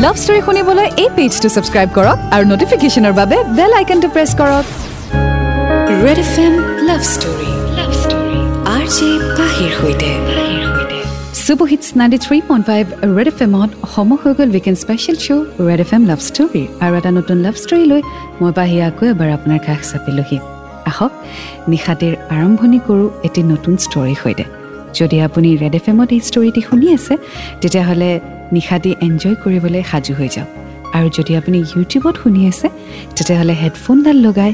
Love story শুনিবলৈ এই পেজটো subscribe কৰক আৰু নটিফিকেশ্যনৰ বাবে বেল আইকনটো প্ৰেছ কৰক। Red F M love story love story R J পাহিৰ সৈতে। Super hits ninety three point five red F এমত সময় হৈ গ'ল weekend special show' red F M love story আৰু এটা নতুন লাভ ষ্টৰী লৈ মই পাহি আকৌ এবাৰ আপোনাৰ কাষ চাপিলোহি। আহক নিশাটিৰ আৰম্ভণি কৰোঁ এটি নতুন ষ্টৰীৰ সৈতে। যদি আপুনি ৰেড এফ এমত এই ষ্টৰিটি শুনি আছে তেতিয়াহ'লে নিশাটি এনজয় কৰিবলৈ সাজু হৈ যাওক। আৰু যদি আপুনি ইউটিউবত শুনি আছে তেতিয়াহ'লে হেডফোনডাল লগাই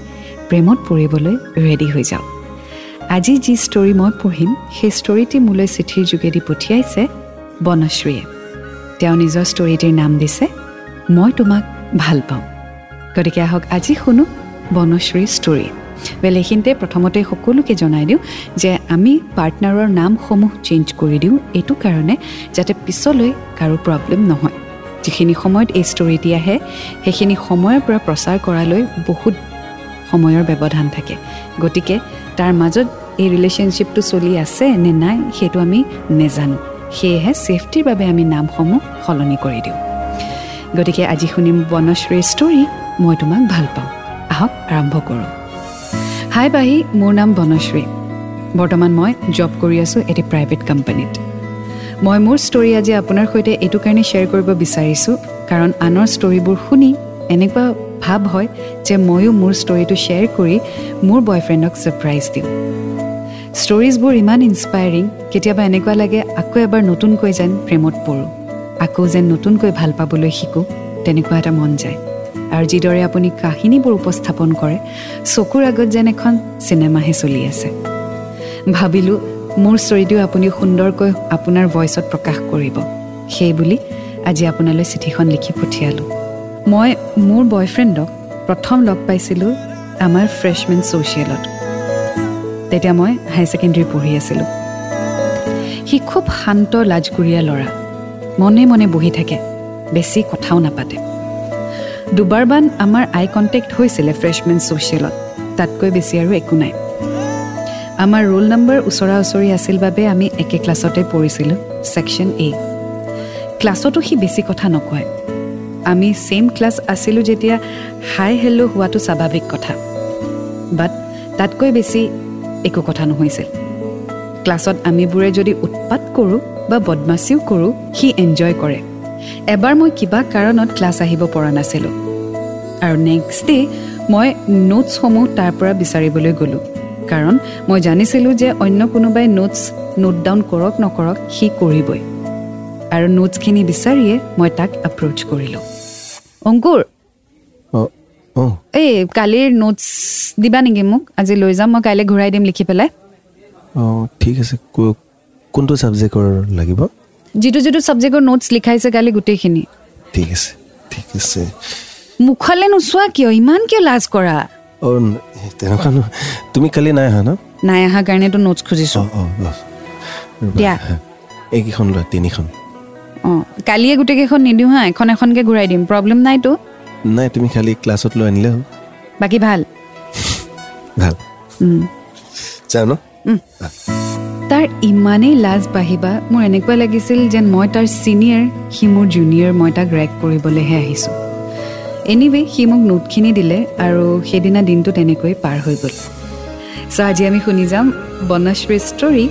প্ৰেমত পৰিবলৈ ৰেডি হৈ যাওক। আজি যি ষ্টৰী মই পঢ়িম সেই ষ্টৰিটি মোলৈ চিঠিৰ যোগেদি পঠিয়াইছে বনশ্ৰীয়ে। তেওঁ নিজৰ ষ্টৰিটিৰ নাম দিছে মই তোমাক ভাল পাওঁ। গতিকে আহক আজি শুনো বনশ্ৰীৰ ষ্টৰী ৱেল এইখিনিতে প্ৰথমতে সকলোকে জনাই দিওঁ যে আমি পাৰ্টনাৰৰ নামসমূহ চেঞ্জ কৰি দিওঁ এইটো কাৰণে যাতে পিছলৈ কাৰো প্ৰব্লেম নহয়। যিখিনি সময়ত এই ষ্টৰিটি আহে সেইখিনি সময়ৰ পৰা প্ৰচাৰ কৰালৈ বহুত সময়ৰ ব্যৱধান থাকে। গতিকে তাৰ মাজত এই ৰিলেশ্যনশ্বিপটো চলি আছে নে নাই সেইটো আমি নেজানো। সেয়েহে ছেফটিৰ বাবে আমি নামসমূহ সলনি কৰি দিওঁ। গতিকে আজি শুনিম বনশ্ৰীৰ ষ্টৰী মই তোমাক ভাল পাওঁ। আহক আৰম্ভ কৰোঁ। হাই বাহি মোৰ নাম বনশ্ৰী। বৰ্তমান মই জব কৰি আছোঁ এটি প্ৰাইভেট কোম্পানীত মই মোৰ ষ্টৰী আজি আপোনাৰ সৈতে এইটো কাৰণে শ্বেয়াৰ কৰিব বিচাৰিছোঁ কাৰণ আনৰ ষ্টৰিবোৰ শুনি এনেকুৱা ভাৱ হয় যে ময়ো মোৰ ষ্টৰিটো শ্বেয়াৰ কৰি মোৰ বয়ফ্ৰেণ্ডক ছাৰপ্ৰাইজ দিওঁ। ষ্টৰিজবোৰ ইমান ইনস্পায়াৰিং কেতিয়াবা এনেকুৱা লাগে আকৌ এবাৰ নতুনকৈ যেন প্ৰেমত পৰোঁ আকৌ যেন নতুনকৈ ভাল পাবলৈ শিকোঁ তেনেকুৱা এটা মন যায়। আৰু যিদৰে আপুনি কাহিনীবোৰ উপস্থাপন কৰে চকুৰ আগত যেন এখন চিনেমাহে চলি আছে। ভাবিলোঁ মোৰ ষ্টৰিটোও আপুনি সুন্দৰকৈ আপোনাৰ ভইচত প্ৰকাশ কৰিব। সেই বুলি আজি আপোনালৈ চিঠিখন লিখি পঠিয়ালোঁ। মই মোৰ বয়ফ্ৰেণ্ডক প্ৰথম লগ পাইছিলোঁ আমাৰ ফ্ৰেছমেন ছ'চিয়েলত তেতিয়া মই হায়াৰ ছেকেণ্ডেৰী পঢ়ি আছিলোঁ। সি খুব শান্ত লাজকুৰীয়া ল'ৰা। মনে মনে বহি থাকে। বেছি কথাও নাপাতে। দুবাৰমান আমাৰ আই কণ্টেক্ট হৈছিলে ফ্ৰেছমেন ছ'চিয়েলত। তাতকৈ বেছি আৰু একো নাই। আমাৰ ৰোল নম্বৰ ওচৰা ওচৰি আছিল বাবে আমি একে ক্লাছতে পঢ়িছিলোঁ ছেকশ্যন এ। ক্লাছতো সি বেছি কথা নকয়। আমি ছেইম ক্লাছ আছিলোঁ যেতিয়া হাই হেল্ল' হোৱাটো স্বাভাৱিক কথা। বাট তাতকৈ বেছি একো কথা নহৈছিল। ক্লাছত আমিবোৰে যদি উৎপাত কৰোঁ বা বদমাচিও কৰোঁ সি এনজয় কৰে। এবাৰ মই কিবা কাৰণত ক্লাছ আহিব পৰা নাছিলোঁ। আৰু নেক্সট ডে মই নোটছসমূহ তাৰ পৰা বিচাৰিবলৈ গ'লোঁ। কাৰণ মই জানিছিলোঁ যে অন্য কোনোবাই নোটছ নোট ডাউন কৰক নকৰক সি কৰিবই। আৰু নোটছখিনি বিচাৰিয়ে মই তাক এপ্ৰ'চ কৰিলোঁ। অংকুৰ! এই কালিৰ নোটছ দিবা নেকি মোক? আজি লৈ যাম মই কাইলৈ ঘূৰাই দিম লিখি পেলাই। অঁ ঠিক আছে। কোনটো ছাবজেক্টৰ লাগিব? যিটো যিটো ছাবজেক্টৰ নোটছ লিখাইছে কালি গোটেইখিনি। ঠিক আছে ঠিক আছে। মুখলৈ নোচোৱা কিয়? ইমান কিয় লাজ কৰা? তেনেকুৱা তুমি কালি নাই অহা ন? নাই অহাৰ কাৰণেতো নোটছ খুজিছোঁ। দিয়া। এইকেইখন লোৱা তিনিখন। অঁ কালিয়ে গোটেইকেইখন নিদিওঁ হা এখন এখনকৈ ঘূৰাই দিম। প্ৰব্লেম নাইতো। নাই তুমি খালি ক্লাছত লৈ আনিলে হ'ল। বাকী ভাল? ভাল। যাওঁ ন? তাৰ ইমানেই লাজ বাঢ়িবা মোৰ এনেকুৱা লাগিছিল যেন মই তাৰ ছিনিয়ৰ সি মোৰ জুনিয়ৰ মই তাক ৰেক কৰিবলৈহে আহিছোঁ। এনিৱে সি মোক নোটখিনি দিলে আৰু সেইদিনা দিনটো তেনেকৈ পাৰ হৈ গ'ল। চ' আজি আমি শুনি যাম বনশ্ৰীৰ ষ্টৰী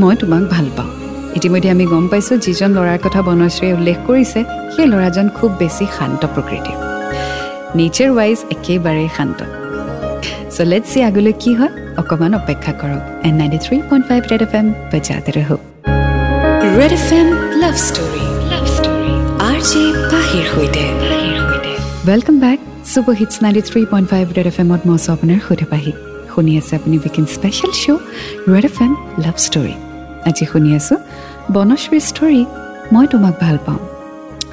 মই তোমাক ভাল পাওঁ। ইতিমধ্যে আমি গম পাইছোঁ যিজন ল'ৰাৰ কথা বনশ্ৰীয়ে উল্লেখ কৰিছে সেই ল'ৰাজন খুব বেছি শান্ত প্ৰকৃতিৰ। নেচাৰ ৱাইজ একেবাৰে শান্ত। চ' লেট চি আগলৈ কি হয়। অকণমান অপেক্ষা কৰক। On ninety three point five red F M বজাতে ৰহক। Red F M love story love story R J পাহিৰ সৈতে। Welcome back super hits ninety three point five red F এমত মই আছোঁ আপোনাৰ সৈতে পাহি। শুনি আছে আপুনি weekend special show' red F M love story আজি শুনি আছোঁ বনশ্ৰীৰ ষ্টৰী মই তোমাক ভাল পাওঁ।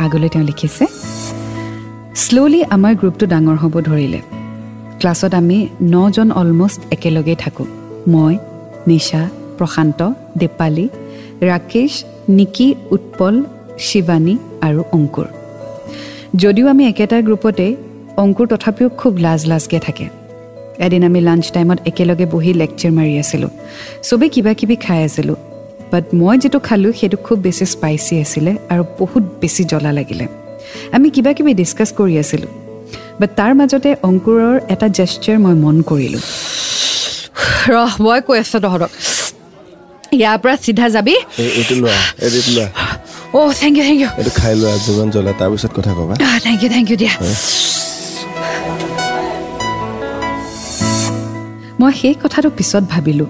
আগলৈ তেওঁ লিখিছে শ্ল'লি আমাৰ গ্ৰুপটো ডাঙৰ হ'ব ধৰিলে। ক্লাছত আমি নজন অলমষ্ট একেলগেই থাকোঁ। মই নিশা প্ৰশান্ত দীপালী ৰাকেশ নিকি উৎপল শিৱানী আৰু অংকুৰ। যদিও আমি একেটা গ্ৰুপতে অংকুৰ তথাপিও খুব লাজ লাজকৈ থাকে। এদিন আমি লাঞ্চ টাইমত একেলগে বহি লেকচাৰ মাৰি আছিলোঁ। চবেই কিবা কিবি খাই আছিলোঁ। বাট মই যিটো খালোঁ সেইটো খুব বেছি স্পাইচি আছিলে আৰু বহুত বেছি জ্বলা লাগিলে। আমি কিবা কিবি ডিছকাছ কৰি আছিলোঁ। বাট তাৰ মাজতে অংকুৰৰ এটা জেষ্টাৰ মই মন কৰিলোঁ। ৰহ মই কৈ আছোঁ তহঁতক। ইয়াৰ পৰা চিধা যাবি। অ' থেংক ইউ থেংক ইউ এইটো খাই লোৱা যিমান জ্বলা তাৰপিছত কথা ক'বা। থেংক ইউ থেংক ইউ দিয়া। মই সেই কথাটো পিছত ভাবিলোঁ।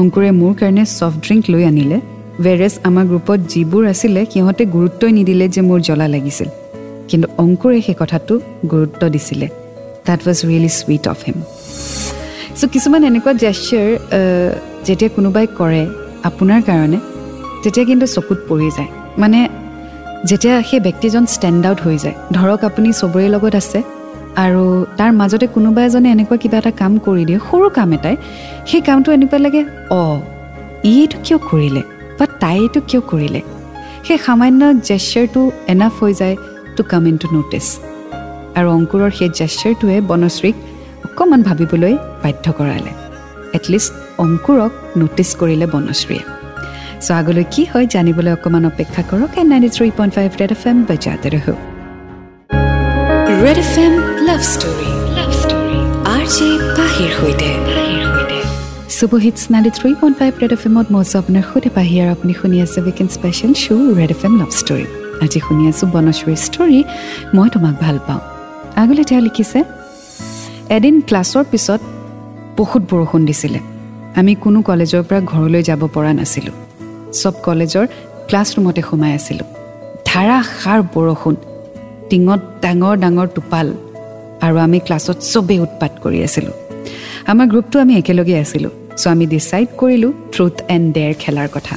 অংকুৰে মোৰ কাৰণে ছফ্ট ড্ৰিংক লৈ আনিলে। ৱেৰেজ আমাৰ গ্ৰুপত যিবোৰ আছিলে সিহঁতে গুৰুত্বই নিদিলে যে মোৰ জ্বলা লাগিছিল। কিন্তু অংকুৰে সেই কথাটো গুৰুত্ব দিছিলে। That was really sweet of him so' কিছুমান এনেকুৱা জেষ্টাৰ যেতিয়া কোনোবাই কৰে আপোনাৰ কাৰণে তেতিয়া কিন্তু চকুত পৰি যায়। মানে যেতিয়া সেই ব্যক্তিজন ষ্টেণ্ড আউট হৈ যায় ধৰক আপুনি চবৰে লগত আছে আৰু তাৰ মাজতে কোনোবা এজনে এনেকুৱা কিবা এটা কাম কৰি দিয়ে সৰু কাম এটাই সেই কামটো এনেকুৱা লাগে অঁ ই এইটো কিয় কৰিলে বা তাই এইটো কিয় কৰিলে? সেই সামান্য জেষ্টাৰটো এনাফ হৈ যায় to come in two notice আৰু অংকুৰৰ সেই জেষ্টাৰটোৱে বনশ্ৰীক অকণমান ভাবিবলৈ বাধ্য কৰালে। এটলিষ্ট অংকুৰক ন'টিছ কৰিলে বনশ্ৰীয়ে। চ' আগলৈ কি হয় জানিবলৈ অকণমান অপেক্ষা কৰক on ninety three point five red F M বজাতে ৰহক red F M love story love story R J পাহিৰ সৈতে। Super hits ninety three point five red F এমত মই আছোঁ আপোনাৰ সৈতে পাহি আৰু আপুনি শুনি আছে weekend special show' red F M love story আজি শুনি আছোঁ বনশ্ৰীৰ ষ্টৰী মই তোমাক ভাল পাওঁ। আগলৈ তেওঁ লিখিছে এদিন ক্লাছৰ পিছত বহুত বৰষুণ দিছিলে। আমি কোনো কলেজৰ পৰা ঘৰলৈ যাব পৰা নাছিলোঁ। চব কলেজৰ ক্লাছৰুমতে সোমাই আছিলোঁ। ধাৰাসাৰ বৰষুণ টিঙত ডাঙৰ ডাঙৰ টোপাল আৰু আমি ক্লাছত চবেই উৎপাত কৰি আছিলোঁ। আমাৰ গ্ৰুপটো আমি একেলগে আছিলোঁ। চ' আমি ডিচাইড কৰিলোঁ ট্ৰুথ এণ্ড ডেৰ খেলাৰ কথা।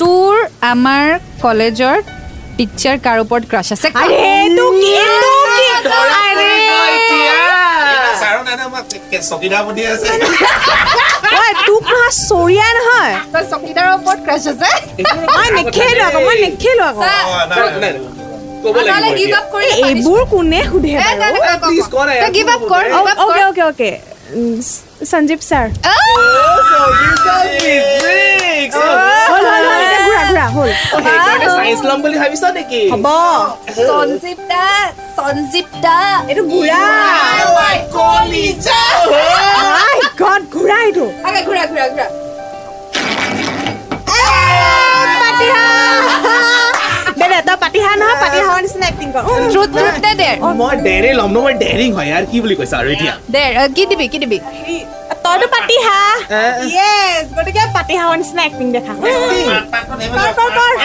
তোৰ আমাৰ কলেজৰ টিচাৰ কাৰ ওপৰত ক্ৰাছ আছে এইবোৰ কোনে সোধে। Oh, Sanjeev sir! হ'ল। হ'ল হ'ল এতিয়া ঘূৰা ঘূৰা হ'ল অ, সেইকাৰণে science ল'ম বুলি ভাবিছ নেকি? হ'ব। সঞ্জীৱ দা সঞ্জীৱ দা এইটো। ঘূৰা মাই গড ঘূৰা এইটো ঘূৰা ঘূৰা ঘূৰা পাতিহা দে দে তই পাতিহা নহয় পাতিহাৰৰ নিচিনা এক্টিং কৰ ট্ৰুথ ট্ৰুথ দে দে মই ডেৰে ল'ম ন মই ডেৰিং হয় আৰু কি বুলি কৈছা আৰু এতিয়া দে কি দিবি কি দিবি তইতো পাতিহা য়েছ গতিকে পাতিহাৰৰ নিচিনা এক্টিং দেখা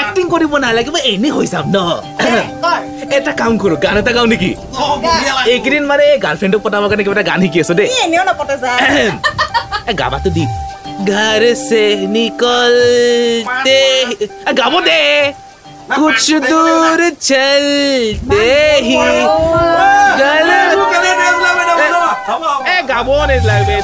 এক্টিং কৰিব নালাগে মই এনেই হৈ যাম ন এটা কাম কৰো গান এটা গাওঁ নেকি এইকেইদিন মানে গাৰ্লফ্ৰেণ্ডক পতাবৰ কাৰণে কিবা এটা গান শিকি আছো দেই এনেও নপতে যা এ, গাবাটো দি ঘৰ সে নিকলতে এ, গাব গলে- এ গাব নালাগে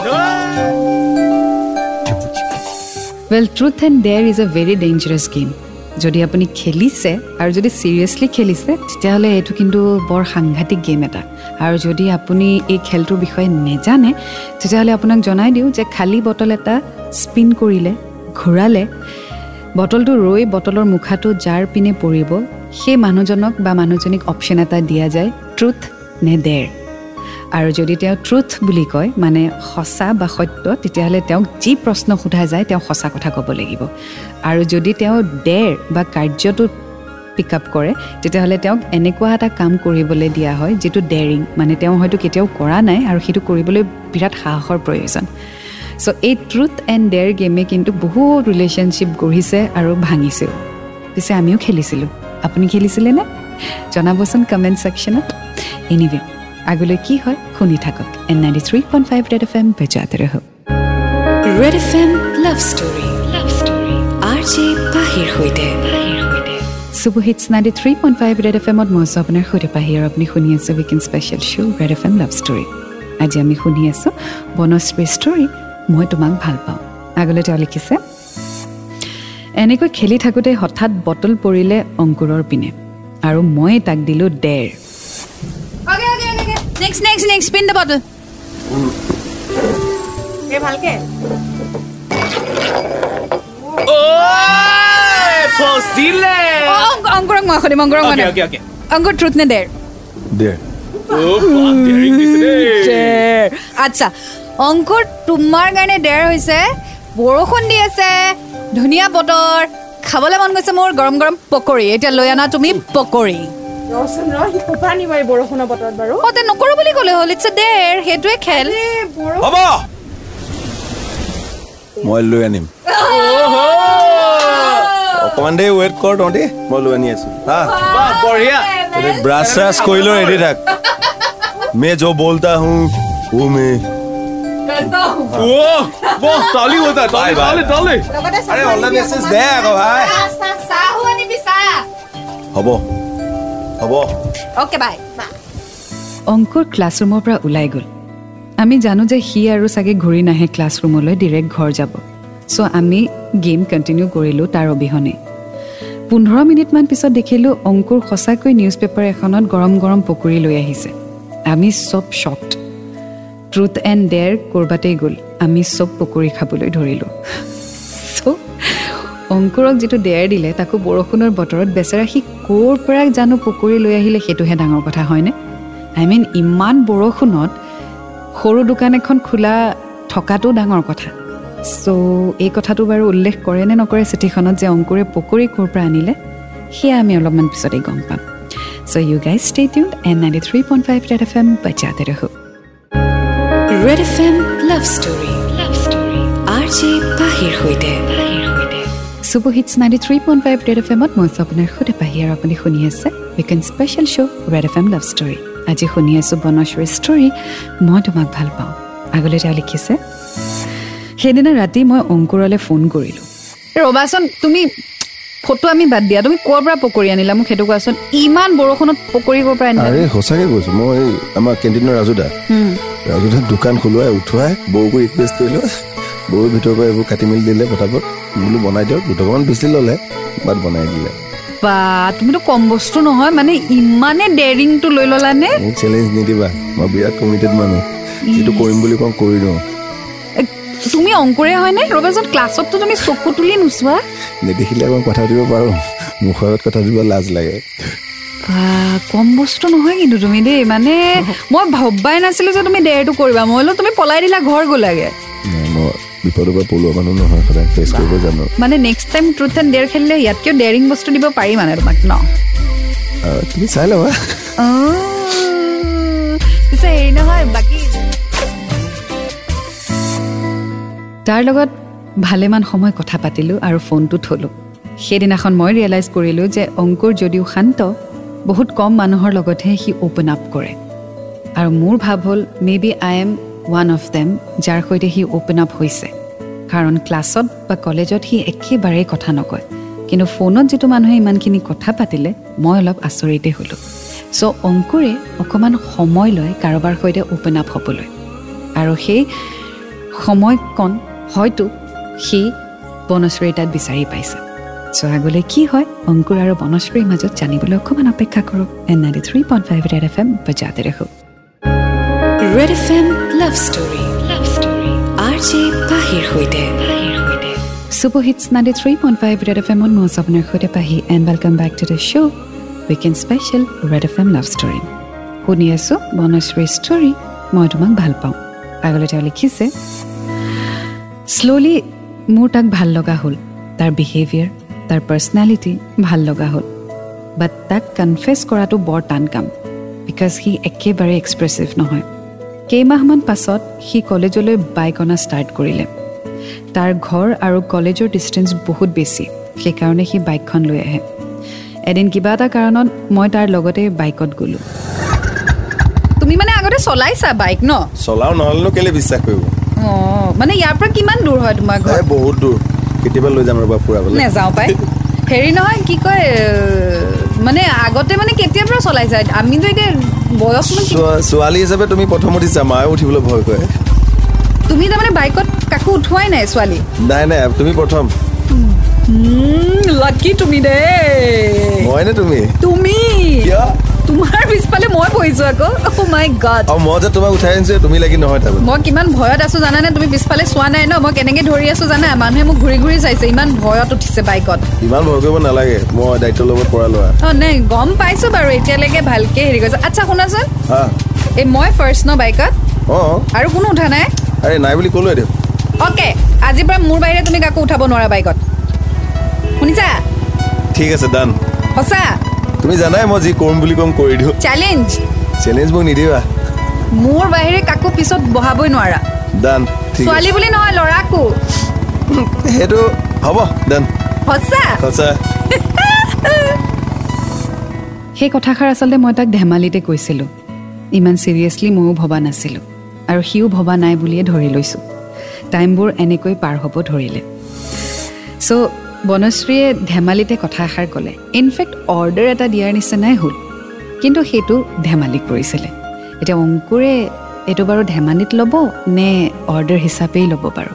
well truth and dare is a very dangerous game যদি আপুনি খেলিছে আৰু যদি চিৰিয়াছলি খেলিছে তেতিয়াহ'লে এইটো কিন্তু বৰ সাংঘাতিক গেম এটা আৰু যদি আপুনি এই খেলটোৰ বিষয়ে নেজানে তেতিয়াহ'লে আপোনাক জনাই দিওঁ যে খালী বটল এটা স্পিন কৰিলে ঘূৰালে বটলটো ৰৈ বটলৰ মুখাটো যাৰ পিনে পৰিব সেই মানুহজনক বা মানুহজনীক অপশ্যন এটা দিয়া যায় ট্ৰুথ নে ডেৰ আৰু যদি তেওঁ ট্ৰুথ বুলি কয় মানে সঁচা বা সত্য তেতিয়াহ'লে তেওঁক যি প্ৰশ্ন সোধা যায় তেওঁ সঁচা কথা ক'ব লাগিব। আৰু যদি তেওঁ ডেৰ বা কাৰ্যটো পিক আপ কৰে তেতিয়াহ'লে তেওঁক এনেকুৱা এটা কাম কৰিবলৈ দিয়া হয় যিটো ডেৰিং মানে তেওঁ হয়তো কেতিয়াও কৰা নাই আৰু সেইটো কৰিবলৈ বিৰাট সাহসৰ প্ৰয়োজন। চ' এই ট্ৰুথ এণ্ড ডেৰ গেমে কিন্তু বহুত ৰিলেশ্যনশ্বিপ গঢ়িছে আৰু ভাঙিছেও। পিছে আমিও খেলিছিলোঁ। আপুনি খেলিছিলেনে জনাবচোন কমেণ্ট ছেকশ্যনত এনিৱে আগলৈ কি হয় শুনি থাকক। On ninety three point five red F M বেজাতে ৰহক red F M love story love story R J পাহিৰ সৈতে। Super hits ninety three point five red F এমত মই আছোঁ আপোনাৰ সৈতে পাহি আৰু আপুনি শুনি আছে weekend special show' red F M love story আজি আমি শুনি আছোঁ বনশ্ৰী ষ্টৰী মই তোমাক ভাল পাওঁ। আগলৈ তেওঁ লিখিছে এনেকৈ খেলি থাকোঁতে হঠাৎ বটল পৰিলে অংকুৰৰ পিনে আৰু মই তাক দিলোঁ ডেৰ অংকুৰক মই সুধিম অংকুৰক মই. অংকুৰ ট্ৰুথ নে আচ্ছা অংকুৰ তোমাৰ কাৰণে দেৰ হৈছে। বৰষুণ দি আছে। ধুনীয়া বতৰ। খাবলৈ মন গৈছে মোৰ গৰম গৰম পকৰি। এতিয়া লৈ আনা তুমি পকৰি। ব্ৰাছ ৰেডি থাক। মে। मैं ও, বাহ, তালি হৈ যায়, তালি, Bye, bye. তালি, তালি। লগতে আৰে অল দ্য মেছেজ দে আকৌ ভাই চাহো আনিবি চাহ হ'ব হ'ব অ'কে বাই অংকুৰ ক্লাছৰুমৰ পৰা ওলাই গ'ল আমি জানো যে সি আৰু চাগে ঘূৰি নাহে ক্লাছৰুমলৈ ডিৰেক্ট ঘৰ যাব চ' আমি গেম কণ্টিনিউ কৰিলোঁ তাৰ অবিহনে পোন্ধৰ মিনিটমান পিছত দেখিলোঁ অংকুৰ সঁচাকৈ নিউজ পেপাৰ এখনত গৰম গৰম পকৰি লৈ আহিছে আমি চব শ্বকড ট্ৰুথ এণ্ড ডেৰ ক'ৰবাতেই গ'ল। আমি চব পকৰি খাবলৈ ধৰিলোঁ। চ' অংকুৰক যিটো ডেৰ দিলে তাকো বৰষুণৰ বতৰত বেচেৰা সি ক'ৰ পৰা জানো পকৰি লৈ আহিলে সেইটোহে ডাঙৰ কথা হয়নে? আই মিন ইমান বৰষুণত সৰু দোকান এখন খোলা থকাটো ডাঙৰ কথা। চ' এই কথাটো বাৰু উল্লেখ কৰে নে নকৰে চিঠিখনত যে অংকুৰে পকৰি ক'ৰ পৰা আনিলে সেয়া আমি অলপমান পিছতেই গম পাম। So' you guys stay tuned on ninety three point five F M বাচ্চাতে ৰহো। Red F M love story love story R J পাহিৰ সৈতে। Super hits ninety three point five red F এমত মই আপোনাৰ সৈতে পাহি আৰু আপুনি শুনি আছে weekend special show' red F M love story আজি শুনি আছোঁ বনশ্ৰীৰ ষ্টৰী মই তোমাক ভাল পাওঁ। আগলৈ তেওঁ লিখিছে সেইদিনা ৰাতি মই অংকুৰলৈ ফোন কৰিলোঁ। ৰ'বাচোন তুমি ফটো আমি বাদ দিয়া। তুমি ক'ৰ পৰা পকৰি আনিলা? মোক সেইটো কোৱাচোন। ইমান বৰষুণত পকৰি ক'ৰ পৰা আনিলা আৰে সঁচাকে কৈছো। মই আমাৰ কেণ্টিনৰ ৰাজুদা। ৰাজুদা দোকান খোলোৱাই উঠোৱাই বৌকো ৰিকুৱেষ্ট কৰিলোঁ। বৌৰ ভিতৰৰ পৰা এইবোৰ কাটি মেলি দিলে পটাপট বোলো বনাই দিয়ক। দুটকামান বেছি ল'লে বাট বনাই দিলে। বা তুমিতো কম বস্তু নহয়। মানে ইমানে ডেৰিংটো লৈ ল'লানে? মোক চেলেঞ্জ নিদিবা। মই বিৰাট কমিটেড মানুহ। যিটো কৰিম বুলি কওঁ কৰি দিওঁ তুমি অংকুৰে হয়নে? ৰ'বাচোন ক্লাছততো তুমি চকু তুলি নোচোৱা। নেদেখিলে অকণ কথা পাতিব পাৰোঁ। মুখৰ আগত কথা পাতিব লাজ লাগে। কম বস্তু নহয় কিন্তু তুমি দেই মানে মই ভবাই নাছিলো যে তুমি ডেৰটো কৰিবা। মই বোলো তুমি পলাই দিলা ঘৰ গ'লাগে। নাই, মই বিপদৰ পৰা পলোৱা মানুহ নহয় সদায় ফেচ কৰিব জানো। মানে নেক্সট টাইম ট্ৰুথ এণ্ড ডেৰ খেলিলে ইয়াতকৈ ডেৰিং বস্তু দিব পাৰি মানে তোমাক ন? আৰু তুমি চাই ল'বা। পিছে হেৰি নহয় বাকী তাৰ লগত ভালেমান সময় কথা পাতিলোঁ আৰু ফোনটো থলোঁ। সেইদিনাখন মই ৰিয়েলাইজ কৰিলোঁ যে অংকুৰ যদিও শান্ত বহুত কম মানুহৰ লগতহে সি অ'পেন আপ কৰে। আৰু মোৰ ভাৱ হ'ল maybe I am one of them যাৰ সৈতে সি অ'পেন আপ হৈছে। কাৰণ ক্লাছত বা কলেজত সি একেবাৰেই কথা নকয়। কিন্তু ফোনত যিটো মানুহে ইমানখিনি কথা পাতিলে মই অলপ আচৰিতেই হ'লোঁ। চ' অংকুৰে অকণমান সময় লয় কাৰোবাৰ সৈতে অ'পেন আপ হ'বলৈ। আৰু সেই সময়কণ হয়তো সি বনশ্ৰীৰ তাত বিচাৰি পাইছে। চ' আগলৈ কি হয় অংকুৰ আৰু বনশ্ৰীৰ মাজত জানিবলৈ অকণমান অপেক্ষা কৰক। On ninety three point five red F M বজাতে ৰাখো red F M love story. Love story. R J পাহিৰ সৈতে। Super hits ninety three point five red F এমত মই আপোনাৰ সৈতে পাহি and welcome back to the show' weekend special red F M love story. শুনি আছোঁ বনশ্ৰীৰ ষ্টৰী মই তোমাক ভাল পাওঁ। আগলৈ তেওঁ লিখিছে শ্ল'লি মোৰ তাক ভাল লগা হ'ল। তাৰ বিহেভিয়াৰ তাৰ পাৰ্চনেলিটি ভাল লগা হ'ল। বাট তাক কনফেছ কৰাটো বৰ টান কাম বিকজ সি একেবাৰে এক্সপ্ৰেছিভ নহয়। কেইমাহমান পাছত সি কলেজলৈ বাইক অনা ষ্টাৰ্ট কৰিলে। তাৰ ঘৰ আৰু কলেজৰ ডিষ্টেঞ্চ বহুত বেছি সেইকাৰণে সি বাইকখন লৈ আহে। এদিন কিবা এটা কাৰণত মই তাৰ লগতে বাইকত গ'লোঁ। তুমি মানে আগতে চলাইছা বাইক ন? চলাও নহ'লেনো কেলে বিশ্বাস কৰিব? অঁ মানে ইয়াৰ পৰা কিমান দূৰ হয় তোমাৰ ঘৰ? বহুত দূৰ। কেতিয়াবা লৈ যাম ৰ'বা ফুৰাবলৈ। নেযাওঁ পাই। হেৰি নহয় কি কয় মানে আগতে মানে কেতিয়াৰ পৰা চলাইছা? আমিতো এতিয়া বয়স ছোৱালী হিচাপে তুমি প্ৰথম উঠিছা মায়ে উঠিবলৈ ভয় কৰে। তুমি তাৰমানে বাইকত কাকো উঠোৱাই নাই ছোৱালী? নাই নাই তুমি প্ৰথম। লাকি তুমি দেই। মই নে তুমি? তুমি? কিয়? তোমাৰ পিছফালে মই বহিছো আকৌ। অ মাই গড আৰু মই যে তোমাক উঠাই আনিছো তুমি লাগি নহয় তাৰমানে মই কিমান ভয়ত আছো জানানে? তুমি পিছফালে চোৱা নাই ন? মই কেনেকে ধৰি আছো জানা? মানুহে মোক ঘূৰি ঘূৰি চাইছে। ইমান ভয়ত উঠিছে বাইকত। ইমান ভয় কৰিব নালাগে। মই দায়িত্ব ল'ব পৰা ল'ৰা অ নাই গম পাইছো বাৰু। এতিয়ালৈকে ভালকে হেৰি কৰিছে। আচ্ছা শুনাচোন। এই মই ফাৰ্ষ্ট ন বাইকত? অঁ। আৰু কোনো উঠা নাই? আৰে নাই বুলি ক'লোৱে দিয়ক অ'কে আজিৰ পৰা মোৰ বাহিৰে তুমি কাকো উঠাব নোৱাৰা বাইকত। শুনিছা? ঠিক আছে ডান সঁচা? তুমি জানাই মই যি কৰিম বুলি ক'ম কৰি দিওঁ। চেলেঞ্জ চেলেঞ্জ মোক নিদিবা। মোৰ বাহিৰে কাকো পিছত বহাবই নোৱাৰা। ডান ছোৱালী বুলি নহয় ল'ৰাকো। সেইটো হ'ব ডান সঁচা? সঁচা। সেই কথাষাৰ আচলতে মই তাক ধেমালিতে কৈছিলোঁ। ইমান ছিৰিয়াছলি ময়ো ভবা নাছিলোঁ। আৰু সিও ভবা নাই বুলিয়ে ধৰি লৈছোঁ। টাইমবোৰ এনেকৈ পাৰ হ'ব ধৰিলে। চ' বনশ্ৰীয়ে ধেমালিতে কথা এষাৰ ক'লে। ইনফেক্ট অৰ্ডাৰ এটা দিয়াৰ নিচিনাই হ'ল। কিন্তু সেইটো ধেমালি কৰিছিলে এতিয়া অংকুৰে এইটো বাৰু ধেমালিত ল'ব নে অৰ্ডাৰ হিচাপেই ল'ব বাৰু?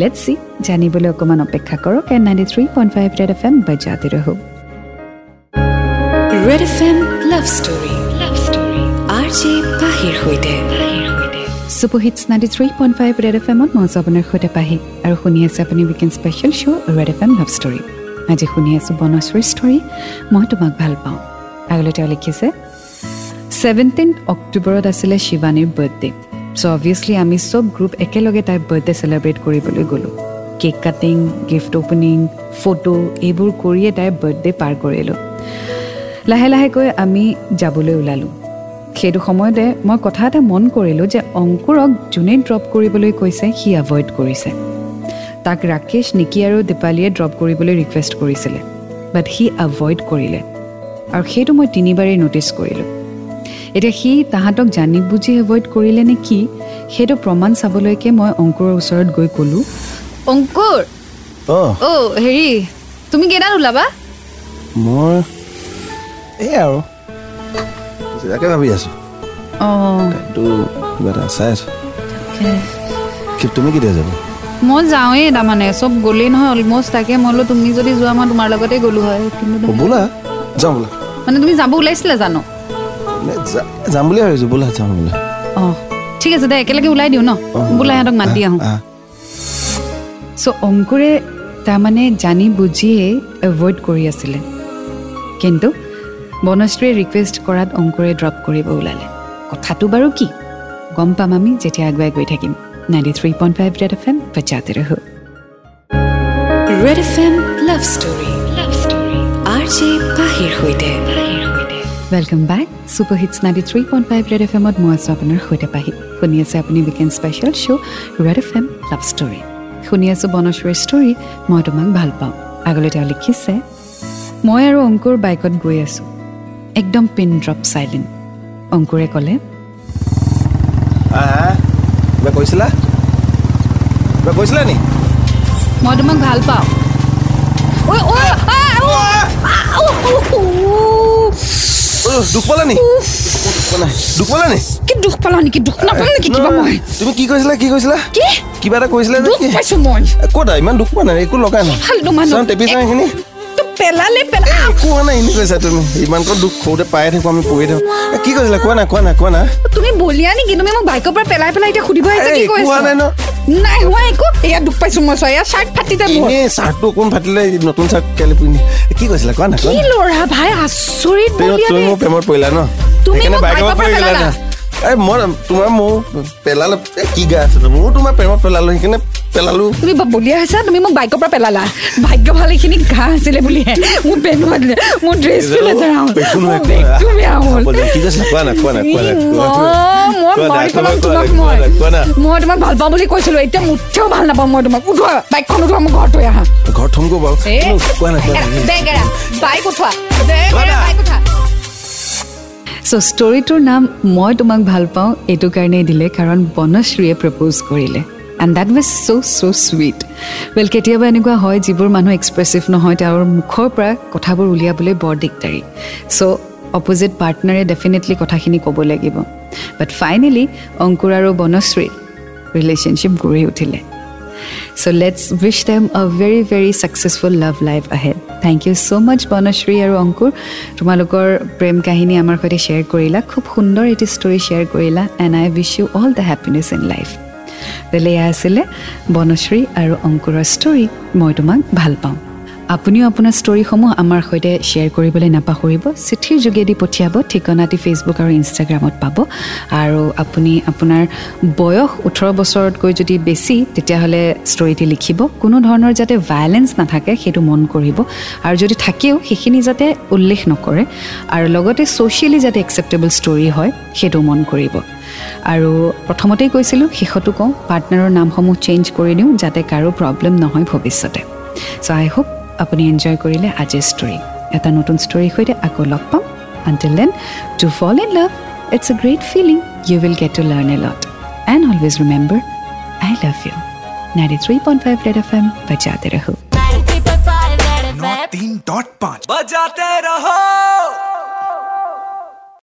লেট চি জানিবলৈ অকণমান অপেক্ষা কৰক on ninety three point five red F M বজাতে ৰহো। Red F M love story love story R J পাহিৰ সৈতে। Super hits ninety three point five red F এমত মই আপোনাৰ সৈতে পাহি। আৰু শুনি আছে আপুনি weekend special show' red F M love story আজি শুনি আছোঁ বনশ্ৰীৰ ষ্টৰী মই তোমাক ভাল পাওঁ। আগলৈ তেওঁ লিখিছে ছেভেণ্টিন অক্টোবৰত আছিলে শিৱানীৰ বাৰ্থডে চ' অবভিয়াছলি আমি চব গ্ৰুপ একেলগে তাইৰ বাৰ্থডে চেলিব্ৰেট কৰিবলৈ গ'লোঁ। Cake cutting gift opening photo এইবোৰ কৰিয়ে তাইৰ বাৰ্থডে পাৰ কৰিলোঁ। লাহে লাহেকৈ আমি যাবলৈ ওলালোঁ। সেইটো সময়তে মই কথা এটা মন কৰিলোঁ যে অংকুৰক যোনে ড্ৰপ কৰিবলৈ কৈছে সি এভইড কৰিছে। তাক ৰাকেশ নিকি আৰু দীপালীয়ে ড্ৰপ কৰিবলৈ ৰিকুৱেষ্ট কৰিছিলে বাট সি এভইড কৰিলে। আৰু সেইটো মই তিনিবাৰেই ন'টিছ কৰিলোঁ। এতিয়া সি তাহাঁতক জানি বুজি এভইড কৰিলে নে কি সেইটো প্ৰমাণ চাবলৈকে মই অংকুৰৰ ওচৰত গৈ ক'লোঁ অংকুৰ! অঁ হেৰি তুমি কেইটাত ওলাবা? মই এই আৰু। তাকে ভাবি আছোঁ অঁ এইটো কিবা এটা চাই আছোঁ কি তুমি কেতিয়া যাবা মই যাওঁৱেই তাৰমানে চব গ'লেই নহয় অলমষ্ট তাকে মই বোলো তুমি যদি যোৱা মই তোমাৰ লগতে গ'লো হয় কিন্তু ব'লা যাওঁ বোলা মানে তুমি যাব ওলাইছিলা জানো যাম বুলি ভাবিছোঁ ব'লা যাওঁ বোলা অঁ ঠিক আছে দে একেলগে ওলাই দিওঁ ন বোলা সিহঁতক মাতি আহোঁ চ' অংকুৰে তাৰমানে জানি বুজিয়েই এভইড কৰি আছিলে কিন্তু বনশ্ৰীয়ে ৰিকুৱেষ্ট কৰাত অংকুৰে ড্ৰপ কৰিব ওলালে। কথাটো বাৰু কি? গম পাম আমি যেতিয়া আগুৱাই গৈ থাকিম। Ninety three point five red F M বজাতে ৰহো welcome back super hits ninety three point five red F এমত মই আছোঁ আপোনাৰ সৈতে পাহি। শুনি আছে আপুনি weekend special show' red F M love story শুনি আছোঁ বনশ্ৰীৰ ষ্টৰী মই তোমাক ভাল পাওঁ। আগলৈ তেওঁ লিখিছে মই আৰু অংকুৰ বাইকত গৈ আছোঁ। একদম পিন ড্ৰপ চাইলেণ্ট অংকুৰে ক'লে কৈছিলা? কৈছিলা নি? মই তোমাক ভাল পাওঁ। দুখ পালা নি? দুখ পালা নি? কি দুখ পালা নেকি? দুখ নাপাম নেকি কিবা নহয়, মই? তুমি কি কৈছিলা কি কৈছিলা? কি? কিবা এটা কৈছিলা যে দুখ কি? পাইছো মই। এ, ক'তা ইমান দুখ পোৱা নাই একো লগাই নাই। এইখিনি। পেলালে পেলা একো হোৱা নাই এনে কৈছা তুমি। ইমানকণ দুখ সৰুতে পায়ে থাকোঁ আমি পঢ়ি থাকোঁ। কি কৈছিলা? কোৱা নাই কোৱা নাই কোৱা নাই তুমি বলিয়া নেকি? তুমি মোক বাইকৰ পৰা পেলাই পেলাই এতিয়া সুধিব আহিছা কি একো কৈ হোৱা আছা? নাই ন। নাই হোৱা একো। এয়া দুখ পাইছো মই চোৱা এয়া চাৰ্ট ফাটিতে মোৰ। চাৰ্টটো অকণ ফাটিলে? নতুন চাৰ্ট কেলে পিন্ধি? কি কৈছিলা? কোৱা কোৱা কি ল'ৰা ভাই আচৰিত তুমি। মোৰ প্ৰেমত পৰিলা ন? তুমি মোক বাইকৰ পৰা পেলালা। না। এই মই তোমাৰ মোৰ পেলালো কি গা আছে নো? মোৰো তোমাৰ প্ৰেমত পেলালো সেইকাৰণে পেলালো। তুমি বলিয়া হৈছা তুমি মোক বাইকৰ পৰা পেলালা। ভাগ্য ভাল এইখিনি ঘাঁহ আছিলে বুলিহে মোৰ পেনোৱা দিলে মোৰ ড্ৰেছটো লেতেৰা হ'ল একো নহয়, মোৰ বেগটো। বেয়া হ'ল। ই, কোৱা না। মই- তোমাক ভাল পাওঁ বুলি কৈছিলো। এতিয়া মুঠেও ভাল নাপাওঁ মই তোমাক। উঠোৱা বাইকখন উঠোৱা মোৰ ঘৰত থৈ আহা। ঘৰত থমগো বাৰু। বেগ এৰা। বাইক উঠোৱা। বাইক উঠা। চ' ষ্টৰিটোৰ নাম মই তোমাক ভাল পাওঁ। এইটো কাৰণেই দিলে কাৰণ বনশ্ৰীয়ে প্ৰপ'জ কৰিলে। And that was so' so' sweet well কেতিয়াবা এনেকুৱা হয় যিবোৰ মানুহ এক্সপ্ৰেছিভ নহয় তেওঁৰ মুখৰ পৰা কথাবোৰ উলিয়াবলৈ বৰ দিগদাৰী। চ' অপজিট পাৰ্টনাৰে ডেফিনেটলি কথাখিনি ক'ব লাগিব। বাট ফাইনেলি অংকুৰ আৰু বনশ্ৰীৰ ৰিলেশ্যনশ্বিপ গঢ়ি উঠিলে। So' let's wish them a very very successful love life ahead thank you so' much Banashree আৰু অংকুৰ। তোমালোকৰ প্ৰেম কাহিনী আমাৰ সৈতে শ্বেয়াৰ কৰিলা। খুব সুন্দৰ এটি ষ্টৰী শ্বেয়াৰ কৰিলা। And I wish you all the happiness in life এয়া আছিলে বনশ্ৰী আৰু অংকুৰৰ ষ্টৰী মই তোমাক ভাল পাওঁ। আপুনিও আপোনাৰ ষ্টৰিসমূহ আমাৰ সৈতে শ্বেয়াৰ কৰিবলৈ নাপাহৰিব। চিঠিৰ যোগেদি পঠিয়াব ঠিকনাটি ফেচবুক আৰু ইনষ্টাগ্ৰামত পাব। আৰু আপুনি আপোনাৰ বয়স ওঠৰ বছৰতকৈ যদি বেছি তেতিয়াহ'লে ষ্টৰিটি লিখিব। কোনো ধৰণৰ যাতে ভায়লেঞ্চ নাথাকে সেইটো মন কৰিব। আৰু যদি থাকেও সেইখিনি যাতে উল্লেখ নকৰে। আৰু লগতে ছ'চিয়েলি যাতে একচেপ্টেবল ষ্টৰি হয় সেইটো মন কৰিব। আৰু প্ৰথমতেই কৈছিলোঁ শেষতো কওঁ পাৰ্টনাৰৰ নামসমূহ চেঞ্জ কৰি দিওঁ যাতে কাৰো প্ৰব্লেম নহয় ভৱিষ্যতে। চ' আই হোপ আপুনি এনজয় কৰিলে আজিৰ ষ্টৰী এটা নতুন ষ্টৰীৰ সৈতে আকৌ লগ পাম until then to fall in love it's a great feeling you will get to learn a lot and always remember I love you ninety three point five Red F M বজাতে ৰহো नौ तीन dot पाँच बजाते रहो